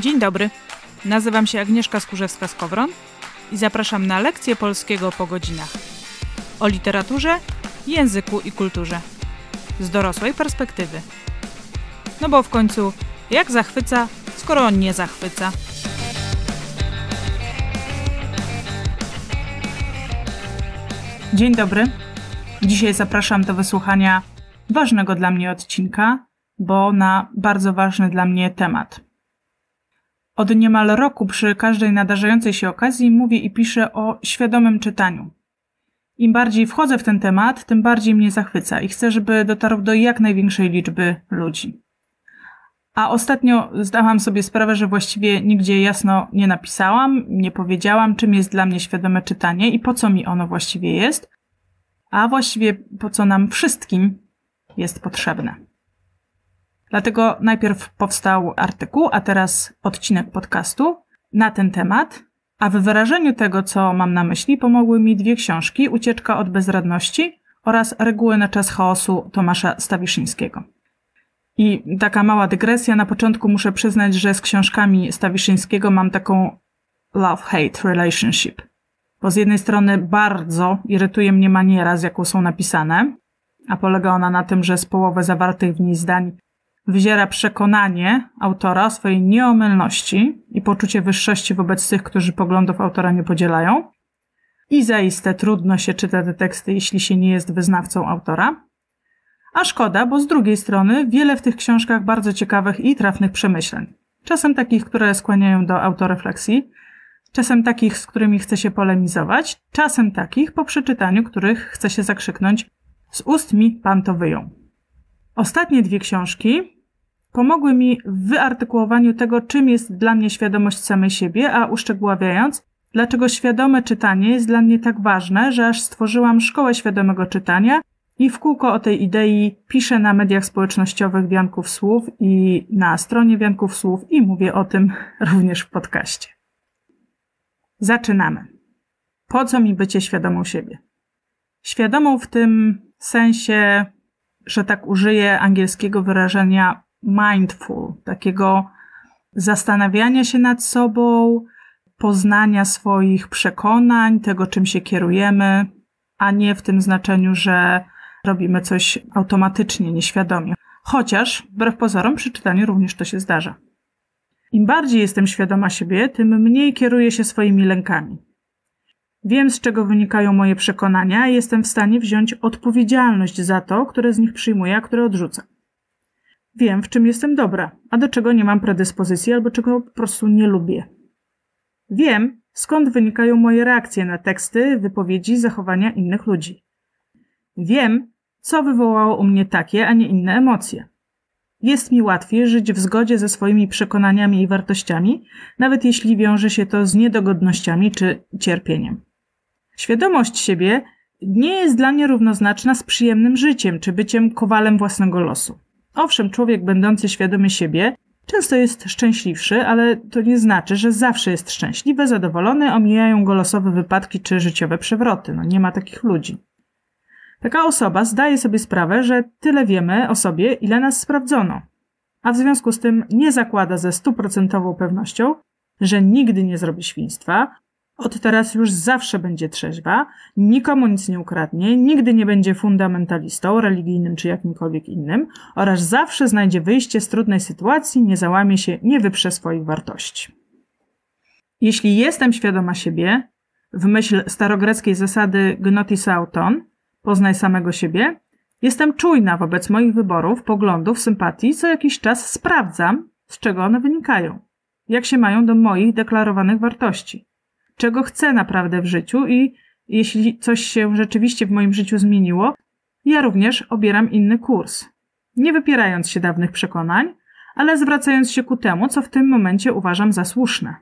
Dzień dobry. Nazywam się Agnieszka Skurzewska-Skowron i zapraszam na lekcję polskiego po godzinach. O literaturze, języku i kulturze. Z dorosłej perspektywy. No bo w końcu, jak zachwyca, skoro on nie zachwyca? Dzień dobry. Dzisiaj zapraszam do wysłuchania ważnego dla mnie odcinka, bo na bardzo ważny dla mnie temat. Od niemal roku przy każdej nadarzającej się okazji mówię i piszę o świadomym czytaniu. Im bardziej wchodzę w ten temat, tym bardziej mnie zachwyca i chcę, żeby dotarł do jak największej liczby ludzi. A ostatnio zdałam sobie sprawę, że właściwie nigdzie jasno nie napisałam, nie powiedziałam, czym jest dla mnie świadome czytanie i po co mi ono właściwie jest, a właściwie po co nam wszystkim jest potrzebne. Dlatego najpierw powstał artykuł, a teraz odcinek podcastu na ten temat, a w wyrażeniu tego, co mam na myśli, pomogły mi dwie książki: Ucieczka od bezradności oraz Reguły na czas chaosu Tomasza Stawiszyńskiego. I taka mała dygresja. Na początku muszę przyznać, że z książkami Stawiszyńskiego mam taką love-hate relationship. Bo z jednej strony bardzo irytuje mnie maniera, z jaką są napisane, a polega ona na tym, że z połowy zawartych w niej zdań wyziera przekonanie autora o swojej nieomylności i poczucie wyższości wobec tych, którzy poglądów autora nie podzielają. I zaiste trudno się czyta te teksty, jeśli się nie jest wyznawcą autora. A szkoda, bo z drugiej strony wiele w tych książkach bardzo ciekawych i trafnych przemyśleń. Czasem takich, które skłaniają do autorefleksji, czasem takich, z którymi chce się polemizować, czasem takich, po przeczytaniu których chce się zakrzyknąć z ust mi pan to wyjął. Ostatnie dwie książki pomogły mi w wyartykułowaniu tego, czym jest dla mnie świadomość samej siebie, a uszczegóławiając, dlaczego świadome czytanie jest dla mnie tak ważne, że aż stworzyłam szkołę świadomego czytania i w kółko o tej idei piszę na mediach społecznościowych Wianków Słów i na stronie Wianków Słów i mówię o tym również w podcaście. Zaczynamy. Po co mi bycie świadomą siebie? Świadomą w tym sensie, że tak użyję angielskiego wyrażenia mindful, takiego zastanawiania się nad sobą, poznania swoich przekonań, tego czym się kierujemy, a nie w tym znaczeniu, że robimy coś automatycznie, nieświadomie. Chociaż, wbrew pozorom, przy czytaniu również to się zdarza. Im bardziej jestem świadoma siebie, tym mniej kieruję się swoimi lękami. Wiem, z czego wynikają moje przekonania i jestem w stanie wziąć odpowiedzialność za to, które z nich przyjmuję, a które odrzucam. Wiem, w czym jestem dobra, a do czego nie mam predyspozycji albo czego po prostu nie lubię. Wiem, skąd wynikają moje reakcje na teksty, wypowiedzi, zachowania innych ludzi. Wiem, co wywołało u mnie takie, a nie inne emocje. Jest mi łatwiej żyć w zgodzie ze swoimi przekonaniami i wartościami, nawet jeśli wiąże się to z niedogodnościami czy cierpieniem. Świadomość siebie nie jest dla mnie równoznaczna z przyjemnym życiem czy byciem kowalem własnego losu. Owszem, człowiek będący świadomy siebie często jest szczęśliwszy, ale to nie znaczy, że zawsze jest szczęśliwy, zadowolony, omijają go losowe wypadki czy życiowe przewroty. No nie ma takich ludzi. Taka osoba zdaje sobie sprawę, że tyle wiemy o sobie, ile nas sprawdzono, a w związku z tym nie zakłada ze stuprocentową pewnością, że nigdy nie zrobi świństwa, od teraz już zawsze będzie trzeźwa, nikomu nic nie ukradnie, nigdy nie będzie fundamentalistą, religijnym czy jakimkolwiek innym oraz zawsze znajdzie wyjście z trudnej sytuacji, nie załamie się, nie wyprze swoich wartości. Jeśli jestem świadoma siebie, w myśl starogreckiej zasady gnotis auton, poznaj samego siebie, jestem czujna wobec moich wyborów, poglądów, sympatii, co jakiś czas sprawdzam, z czego one wynikają, jak się mają do moich deklarowanych wartości czego chcę naprawdę w życiu i jeśli coś się rzeczywiście w moim życiu zmieniło, ja również obieram inny kurs. Nie wypierając się dawnych przekonań, ale zwracając się ku temu, co w tym momencie uważam za słuszne.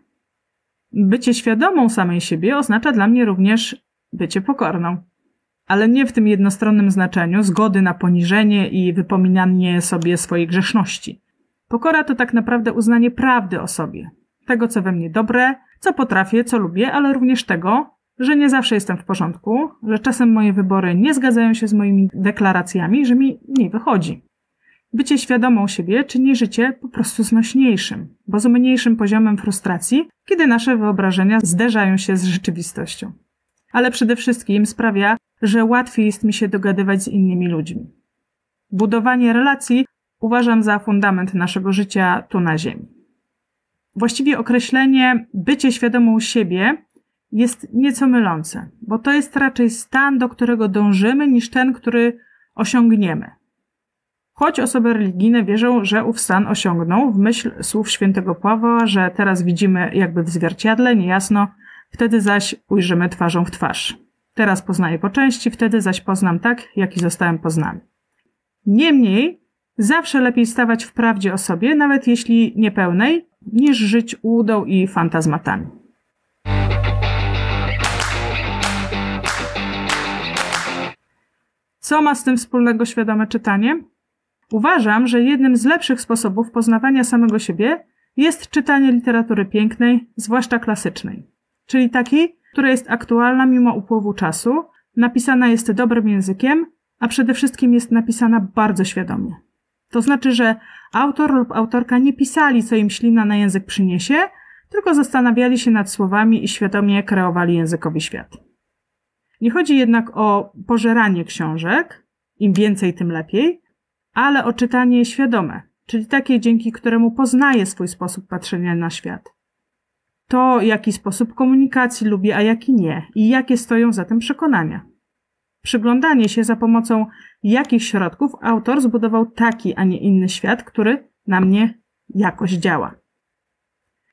Bycie świadomą samej siebie oznacza dla mnie również bycie pokorną. Ale nie w tym jednostronnym znaczeniu zgody na poniżenie i wypominanie sobie swojej grzeszności. Pokora to tak naprawdę uznanie prawdy o sobie, tego, co we mnie dobre, co potrafię, co lubię, ale również tego, że nie zawsze jestem w porządku, że czasem moje wybory nie zgadzają się z moimi deklaracjami, że mi nie wychodzi. bycie świadomą siebie czyni życie po prostu znośniejszym, bo z mniejszym poziomem frustracji, kiedy nasze wyobrażenia zderzają się z rzeczywistością. Ale przede wszystkim sprawia, że łatwiej jest mi się dogadywać z innymi ludźmi. Budowanie relacji uważam za fundament naszego życia tu na Ziemi. Właściwie określenie bycie świadomą siebie jest nieco mylące, bo to jest raczej stan, do którego dążymy, niż ten, który osiągniemy. Choć osoby religijne wierzą, że ów stan osiągną, w myśl słów świętego Pawła, że teraz widzimy jakby w zwierciadle, niejasno, wtedy zaś ujrzymy twarzą w twarz. Teraz poznaję po części, wtedy zaś poznam tak, jak i zostałem poznany. Niemniej, zawsze lepiej stawać w prawdzie o sobie, nawet jeśli niepełnej, niż żyć łudą i fantazmatami. Co ma z tym wspólnego świadome czytanie? Uważam, że jednym z lepszych sposobów poznawania samego siebie jest czytanie literatury pięknej, zwłaszcza klasycznej, czyli takiej, która jest aktualna mimo upływu czasu, napisana jest dobrym językiem, a przede wszystkim jest napisana bardzo świadomie. To znaczy, że autor lub autorka nie pisali, co im ślina na język przyniesie, tylko zastanawiali się nad słowami i świadomie kreowali językowy świat. Nie chodzi jednak o pożeranie książek, im więcej, tym lepiej, ale o czytanie świadome, czyli takie, dzięki któremu poznaje swój sposób patrzenia na świat. To, jaki sposób komunikacji lubi, a jaki nie, i jakie stoją za tym przekonania. Przyglądanie się za pomocą jakich środków autor zbudował taki, a nie inny świat, który na mnie jakoś działa.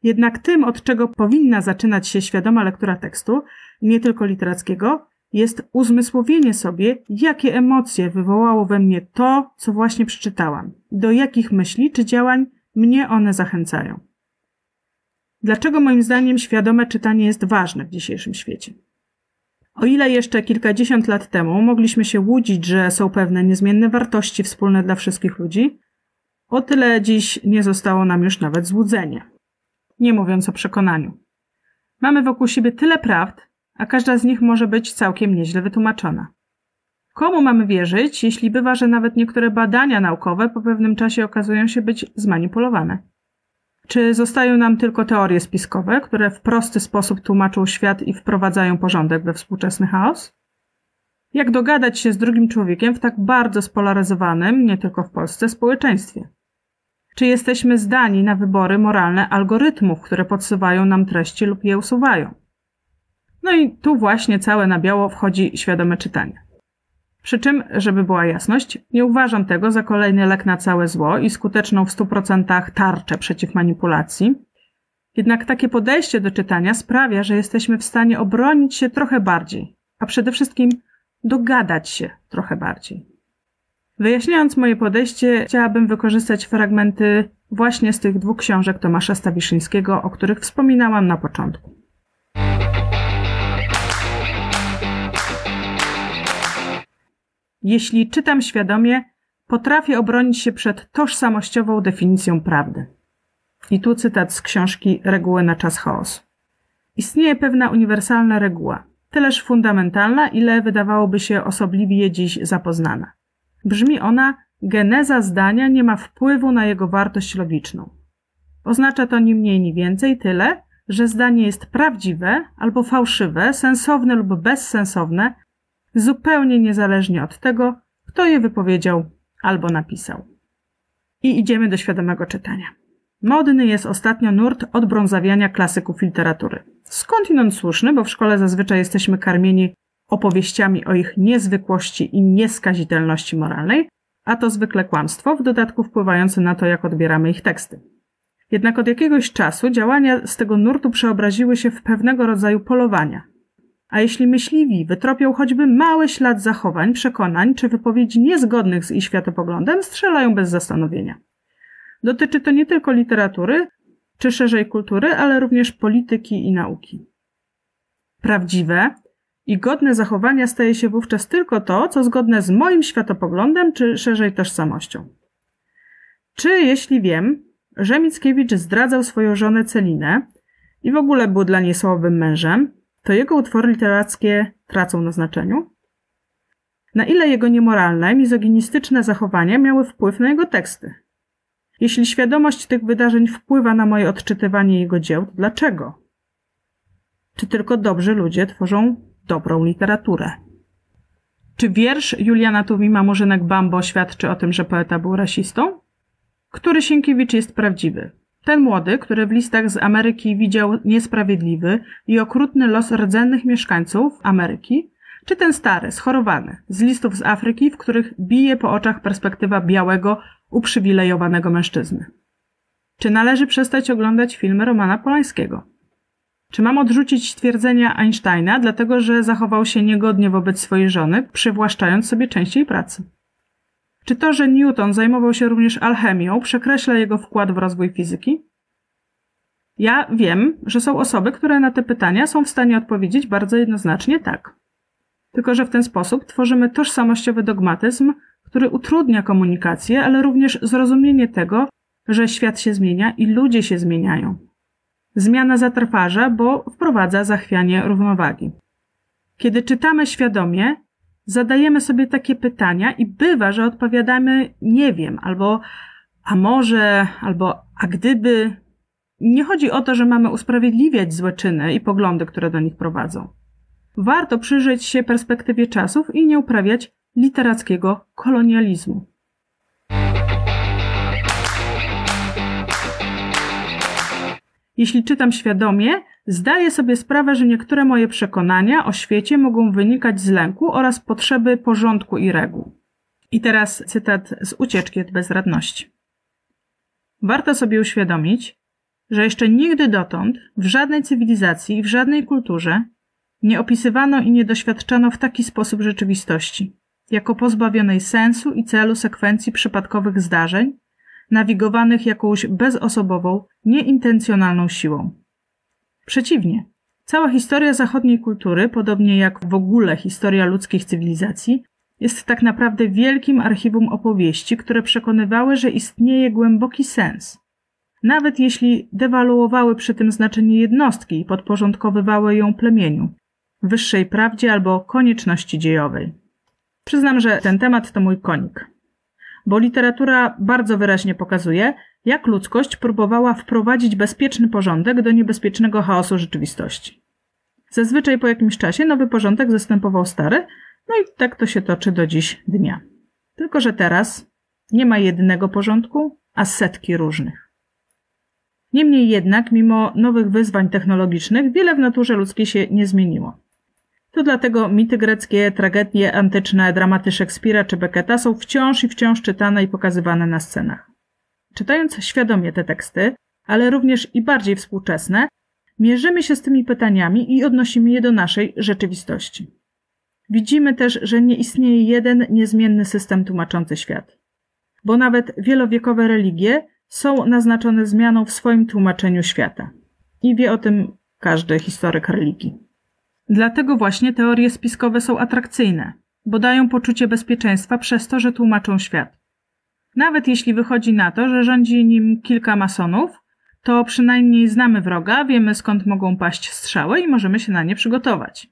Jednak tym, od czego powinna zaczynać się świadoma lektura tekstu, nie tylko literackiego, jest uzmysłowienie sobie, jakie emocje wywołało we mnie to, co właśnie przeczytałam, do jakich myśli czy działań mnie one zachęcają. Dlaczego moim zdaniem świadome czytanie jest ważne w dzisiejszym świecie? O ile jeszcze kilkadziesiąt lat temu mogliśmy się łudzić, że są pewne niezmienne wartości wspólne dla wszystkich ludzi, o tyle dziś nie zostało nam już nawet złudzenie. Nie mówiąc o przekonaniu. Mamy wokół siebie tyle prawd, a każda z nich może być całkiem nieźle wytłumaczona. Komu mamy wierzyć, jeśli bywa, że nawet niektóre badania naukowe po pewnym czasie okazują się być zmanipulowane? Czy zostają nam tylko teorie spiskowe, które w prosty sposób tłumaczą świat i wprowadzają porządek we współczesny chaos? Jak dogadać się z drugim człowiekiem w tak bardzo spolaryzowanym, nie tylko w Polsce, społeczeństwie? Czy jesteśmy zdani na wybory moralne algorytmów, które podsuwają nam treści lub je usuwają? No i tu właśnie całe na biało wchodzi świadome czytanie. Przy czym, żeby była jasność, nie uważam tego za kolejny lek na całe zło i skuteczną w 100% tarczę przeciw manipulacji. Jednak takie podejście do czytania sprawia, że jesteśmy w stanie obronić się trochę bardziej, a przede wszystkim dogadać się trochę bardziej. Wyjaśniając moje podejście, chciałabym wykorzystać fragmenty właśnie z tych dwóch książek Tomasza Stawiszyńskiego, o których wspominałam na początku. Jeśli czytam świadomie, potrafię obronić się przed tożsamościową definicją prawdy. I tu cytat z książki Reguły na czas chaos. Istnieje pewna uniwersalna reguła, tyleż fundamentalna, ile wydawałoby się osobliwie dziś zapoznana. Brzmi ona: geneza zdania nie ma wpływu na jego wartość logiczną. Oznacza to ni mniej, ni więcej tyle, że zdanie jest prawdziwe albo fałszywe, sensowne lub bezsensowne, zupełnie niezależnie od tego, kto je wypowiedział albo napisał. I idziemy do świadomego czytania. Modny jest ostatnio nurt odbrązawiania klasyków literatury. Skądinąd słuszny, bo w szkole zazwyczaj jesteśmy karmieni opowieściami o ich niezwykłości i nieskazitelności moralnej, a to zwykle kłamstwo, w dodatku wpływające na to, jak odbieramy ich teksty. Jednak od jakiegoś czasu działania z tego nurtu przeobraziły się w pewnego rodzaju polowania, a jeśli myśliwi wytropią choćby mały ślad zachowań, przekonań czy wypowiedzi niezgodnych z ich światopoglądem, strzelają bez zastanowienia. Dotyczy to nie tylko literatury, czy szerzej kultury, ale również polityki i nauki. Prawdziwe i godne zachowania staje się wówczas tylko to, co zgodne z moim światopoglądem, czy szerzej tożsamością. Czy jeśli wiem, że Mickiewicz zdradzał swoją żonę Celinę i w ogóle był dla niej słabym mężem, to jego utwory literackie tracą na znaczeniu? Na ile jego niemoralne, mizoginistyczne zachowania miały wpływ na jego teksty? Jeśli świadomość tych wydarzeń wpływa na moje odczytywanie jego dzieł, to dlaczego? Czy tylko dobrzy ludzie tworzą dobrą literaturę? Czy wiersz Juliana Tuwima Murzynek Bambo świadczy o tym, że poeta był rasistą? Który Sienkiewicz jest prawdziwy? Ten młody, który w listach z Ameryki widział niesprawiedliwy i okrutny los rdzennych mieszkańców Ameryki, czy ten stary, schorowany, z listów z Afryki, w których bije po oczach perspektywa białego, uprzywilejowanego mężczyzny? Czy należy przestać oglądać filmy Romana Polańskiego? Czy mam odrzucić stwierdzenia Einsteina, dlatego że zachował się niegodnie wobec swojej żony, przywłaszczając sobie częściej pracy? Czy to, że Newton zajmował się również alchemią, przekreśla jego wkład w rozwój fizyki? Ja wiem, że są osoby, które na te pytania są w stanie odpowiedzieć bardzo jednoznacznie tak. Tylko, że w ten sposób tworzymy tożsamościowy dogmatyzm, który utrudnia komunikację, ale również zrozumienie tego, że świat się zmienia i ludzie się zmieniają. Zmiana zatrważa, bo wprowadza zachwianie równowagi. Kiedy czytamy świadomie, zadajemy sobie takie pytania i bywa, że odpowiadamy nie wiem, albo a może, albo a gdyby. Nie chodzi o to, że mamy usprawiedliwiać złe czyny i poglądy, które do nich prowadzą. Warto przyjrzeć się perspektywie czasów i nie uprawiać literackiego kolonializmu. Jeśli czytam świadomie, zdaję sobie sprawę, że niektóre moje przekonania o świecie mogą wynikać z lęku oraz potrzeby porządku i reguł. I teraz cytat z ucieczki od bezradności. Warto sobie uświadomić, że jeszcze nigdy dotąd w żadnej cywilizacji i w żadnej kulturze nie opisywano i nie doświadczano w taki sposób rzeczywistości, jako pozbawionej sensu i celu sekwencji przypadkowych zdarzeń, nawigowanych jakąś bezosobową, nieintencjonalną siłą. Przeciwnie, cała historia zachodniej kultury, podobnie jak w ogóle historia ludzkich cywilizacji, jest tak naprawdę wielkim archiwum opowieści, które przekonywały, że istnieje głęboki sens. Nawet jeśli dewaluowały przy tym znaczenie jednostki i podporządkowywały ją plemieniu, wyższej prawdzie albo konieczności dziejowej. Przyznam, że ten temat to mój konik bo literatura bardzo wyraźnie pokazuje, jak ludzkość próbowała wprowadzić bezpieczny porządek do niebezpiecznego chaosu rzeczywistości. Zazwyczaj po jakimś czasie nowy porządek zastępował stary, no i tak to się toczy do dziś dnia. Tylko, że teraz nie ma jednego porządku, a setki różnych. Niemniej jednak, mimo nowych wyzwań technologicznych, wiele w naturze ludzkiej się nie zmieniło. To dlatego mity greckie, tragedie antyczne, dramaty Szekspira czy Becketa są wciąż i wciąż czytane i pokazywane na scenach. Czytając świadomie te teksty, ale również i bardziej współczesne, mierzymy się z tymi pytaniami i odnosimy je do naszej rzeczywistości. Widzimy też, że nie istnieje jeden niezmienny system tłumaczący świat. Bo nawet wielowiekowe religie są naznaczone zmianą w swoim tłumaczeniu świata. I wie o tym każdy historyk religii. Dlatego właśnie teorie spiskowe są atrakcyjne, bo dają poczucie bezpieczeństwa przez to, że tłumaczą świat. Nawet jeśli wychodzi na to, że rządzi nim kilka masonów, to przynajmniej znamy wroga, wiemy skąd mogą paść strzały i możemy się na nie przygotować.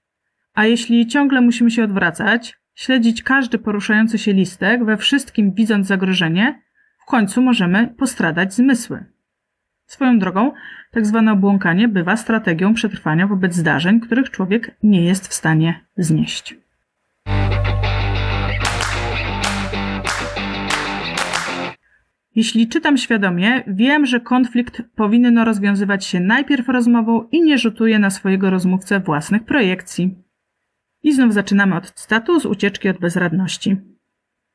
A jeśli ciągle musimy się odwracać, śledzić każdy poruszający się listek, we wszystkim widząc zagrożenie, w końcu możemy postradać zmysły. Swoją drogą, tak zwane obłąkanie bywa strategią przetrwania wobec zdarzeń, których człowiek nie jest w stanie znieść. Jeśli czytam świadomie, wiem, że konflikt powinno rozwiązywać się najpierw rozmową i nie rzutuje na swojego rozmówcę własnych projekcji. I znów zaczynamy od cytatu z ucieczki od bezradności.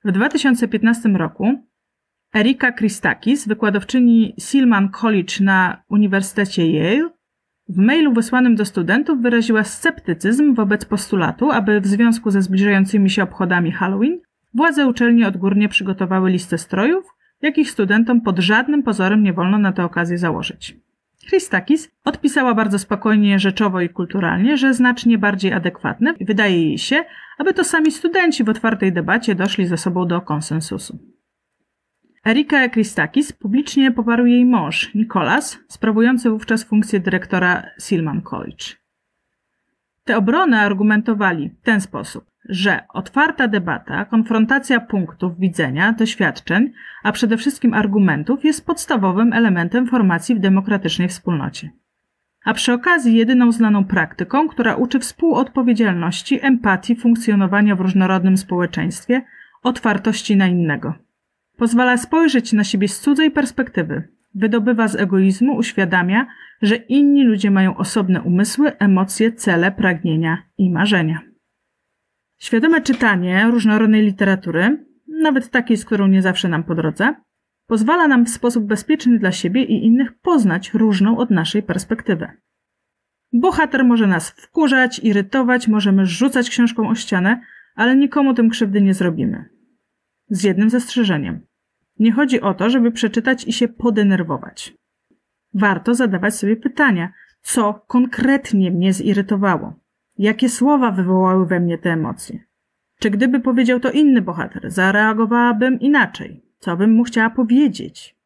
W 2015 roku Erika Christakis, wykładowczyni Silman College na Uniwersytecie Yale, w mailu wysłanym do studentów wyraziła sceptycyzm wobec postulatu, aby w związku ze zbliżającymi się obchodami Halloween władze uczelni odgórnie przygotowały listę strojów, jakich studentom pod żadnym pozorem nie wolno na tę okazję założyć. Christakis odpisała bardzo spokojnie, rzeczowo i kulturalnie, że znacznie bardziej adekwatne wydaje jej się, aby to sami studenci w otwartej debacie doszli ze sobą do konsensusu. Erika Christakis publicznie poparł jej mąż, Nicholas, sprawujący wówczas funkcję dyrektora Silman College. Te obrony argumentowali w ten sposób. Że otwarta debata, konfrontacja punktów widzenia, doświadczeń, a przede wszystkim argumentów jest podstawowym elementem formacji w demokratycznej wspólnocie. A przy okazji jedyną znaną praktyką, która uczy współodpowiedzialności, empatii, funkcjonowania w różnorodnym społeczeństwie, otwartości na innego. Pozwala spojrzeć na siebie z cudzej perspektywy, wydobywa z egoizmu, uświadamia, że inni ludzie mają osobne umysły, emocje, cele, pragnienia i marzenia. Świadome czytanie różnorodnej literatury, nawet takiej, z którą nie zawsze nam po drodze, pozwala nam w sposób bezpieczny dla siebie i innych poznać różną od naszej perspektywę. Bohater może nas wkurzać, irytować, możemy rzucać książką o ścianę, ale nikomu tym krzywdy nie zrobimy. Z jednym zastrzeżeniem. Nie chodzi o to, żeby przeczytać i się podenerwować. Warto zadawać sobie pytania, co konkretnie mnie zirytowało, jakie słowa wywołały we mnie te emocje. Czy gdyby powiedział to inny bohater, zareagowałabym inaczej? Co bym mu chciała powiedzieć?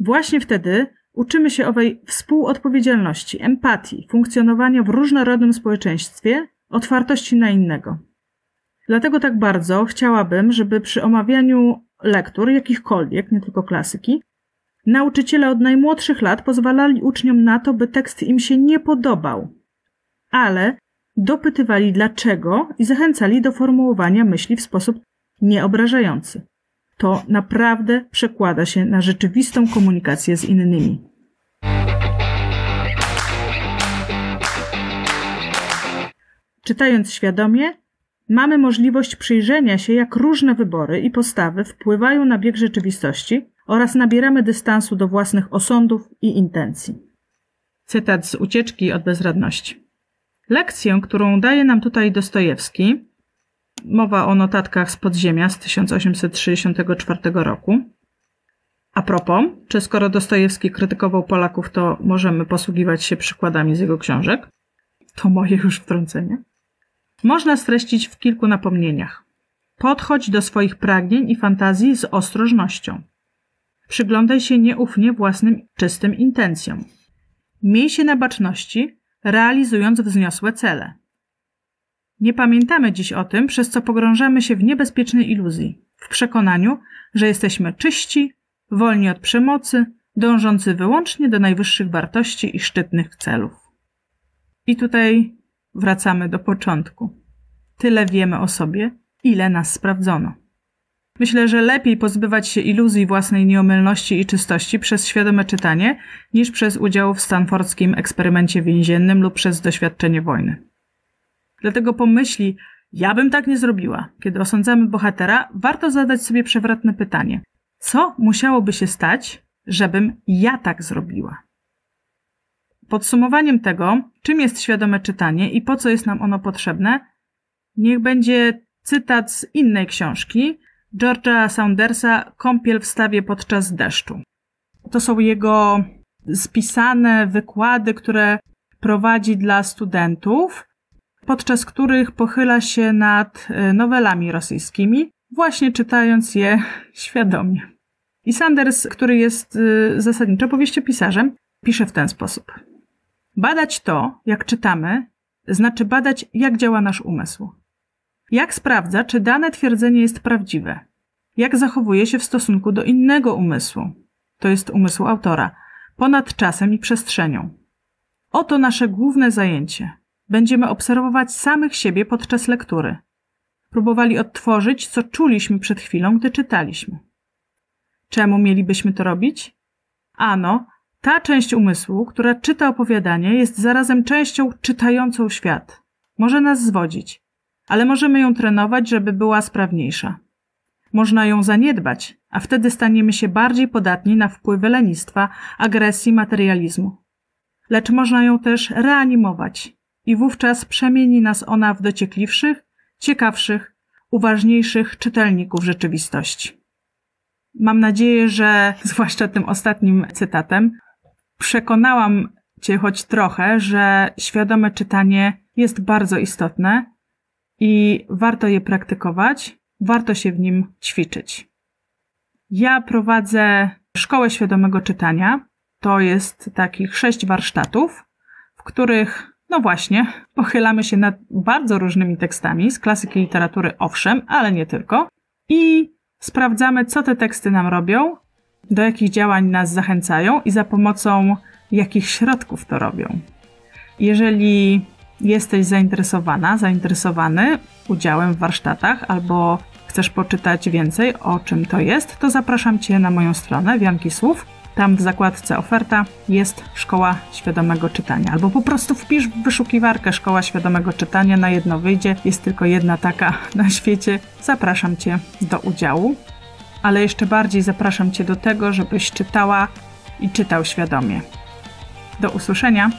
Właśnie wtedy uczymy się owej współodpowiedzialności, empatii, funkcjonowania w różnorodnym społeczeństwie, otwartości na innego. Dlatego tak bardzo chciałabym, żeby przy omawianiu lektur, jakichkolwiek, nie tylko klasyki, nauczyciele od najmłodszych lat pozwalali uczniom na to, by tekst im się nie podobał, ale dopytywali dlaczego i zachęcali do formułowania myśli w sposób nieobrażający. To naprawdę przekłada się na rzeczywistą komunikację z innymi. Czytając świadomie, mamy możliwość przyjrzenia się, jak różne wybory i postawy wpływają na bieg rzeczywistości oraz nabieramy dystansu do własnych osądów i intencji. Cytat z ucieczki od bezradności. Lekcję, którą daje nam tutaj Dostojewski, mowa o notatkach z podziemia z 1864 roku. A propos, czy skoro Dostojewski krytykował Polaków, to możemy posługiwać się przykładami z jego książek? To moje już wtrącenie. Można streścić w kilku napomnieniach. Podchodź do swoich pragnień i fantazji z ostrożnością. Przyglądaj się nieufnie własnym czystym intencjom. Miej się na baczności, realizując wzniosłe cele. Nie pamiętamy dziś o tym, przez co pogrążamy się w niebezpiecznej iluzji, w przekonaniu, że jesteśmy czyści, wolni od przemocy, dążący wyłącznie do najwyższych wartości i szczytnych celów. I tutaj wracamy do początku. Tyle wiemy o sobie, ile nas sprawdzono. Myślę, że lepiej pozbywać się iluzji własnej nieomylności i czystości przez świadome czytanie, niż przez udział w stanfordzkim eksperymencie więziennym lub przez doświadczenie wojny. Dlatego pomyśli, ja bym tak nie zrobiła. Kiedy osądzamy bohatera, warto zadać sobie przewrotne pytanie: co musiałoby się stać, żebym ja tak zrobiła? Podsumowaniem tego, czym jest świadome czytanie i po co jest nam ono potrzebne, niech będzie cytat z innej książki George'a Saundersa Kąpiel w stawie podczas deszczu. To są jego spisane wykłady, które prowadzi dla studentów, podczas których pochyla się nad e, nowelami rosyjskimi, właśnie czytając je świadomie. I Sanders, który jest e, zasadniczo powieściopisarzem, pisze w ten sposób. Badać to, jak czytamy, znaczy badać, jak działa nasz umysł. Jak sprawdza, czy dane twierdzenie jest prawdziwe? Jak zachowuje się w stosunku do innego umysłu, to jest umysłu autora, ponad czasem i przestrzenią? Oto nasze główne zajęcie. Będziemy obserwować samych siebie podczas lektury. Próbowali odtworzyć, co czuliśmy przed chwilą, gdy czytaliśmy. Czemu mielibyśmy to robić? Ano, ta część umysłu, która czyta opowiadanie, jest zarazem częścią czytającą świat. Może nas zwodzić, ale możemy ją trenować, żeby była sprawniejsza. Można ją zaniedbać, a wtedy staniemy się bardziej podatni na wpływy lenistwa, agresji, materializmu. Lecz można ją też reanimować i wówczas przemieni nas ona w dociekliwszych, ciekawszych, uważniejszych czytelników rzeczywistości. Mam nadzieję, że zwłaszcza tym ostatnim cytatem przekonałam Cię choć trochę, że świadome czytanie jest bardzo istotne i warto je praktykować, warto się w nim ćwiczyć. Ja prowadzę szkołę świadomego czytania. To jest takich sześć warsztatów, w których No właśnie, pochylamy się nad bardzo różnymi tekstami z klasyki literatury, owszem, ale nie tylko. I sprawdzamy, co te teksty nam robią, do jakich działań nas zachęcają i za pomocą jakich środków to robią. Jeżeli jesteś zainteresowana, zainteresowany udziałem w warsztatach albo chcesz poczytać więcej o czym to jest, to zapraszam Cię na moją stronę Wianki Słów. Tam w zakładce oferta jest Szkoła Świadomego Czytania. Albo po prostu wpisz w wyszukiwarkę Szkoła Świadomego Czytania, na jedno wyjdzie. Jest tylko jedna taka na świecie. Zapraszam Cię do udziału. Ale jeszcze bardziej zapraszam Cię do tego, żebyś czytała i czytał świadomie. Do usłyszenia.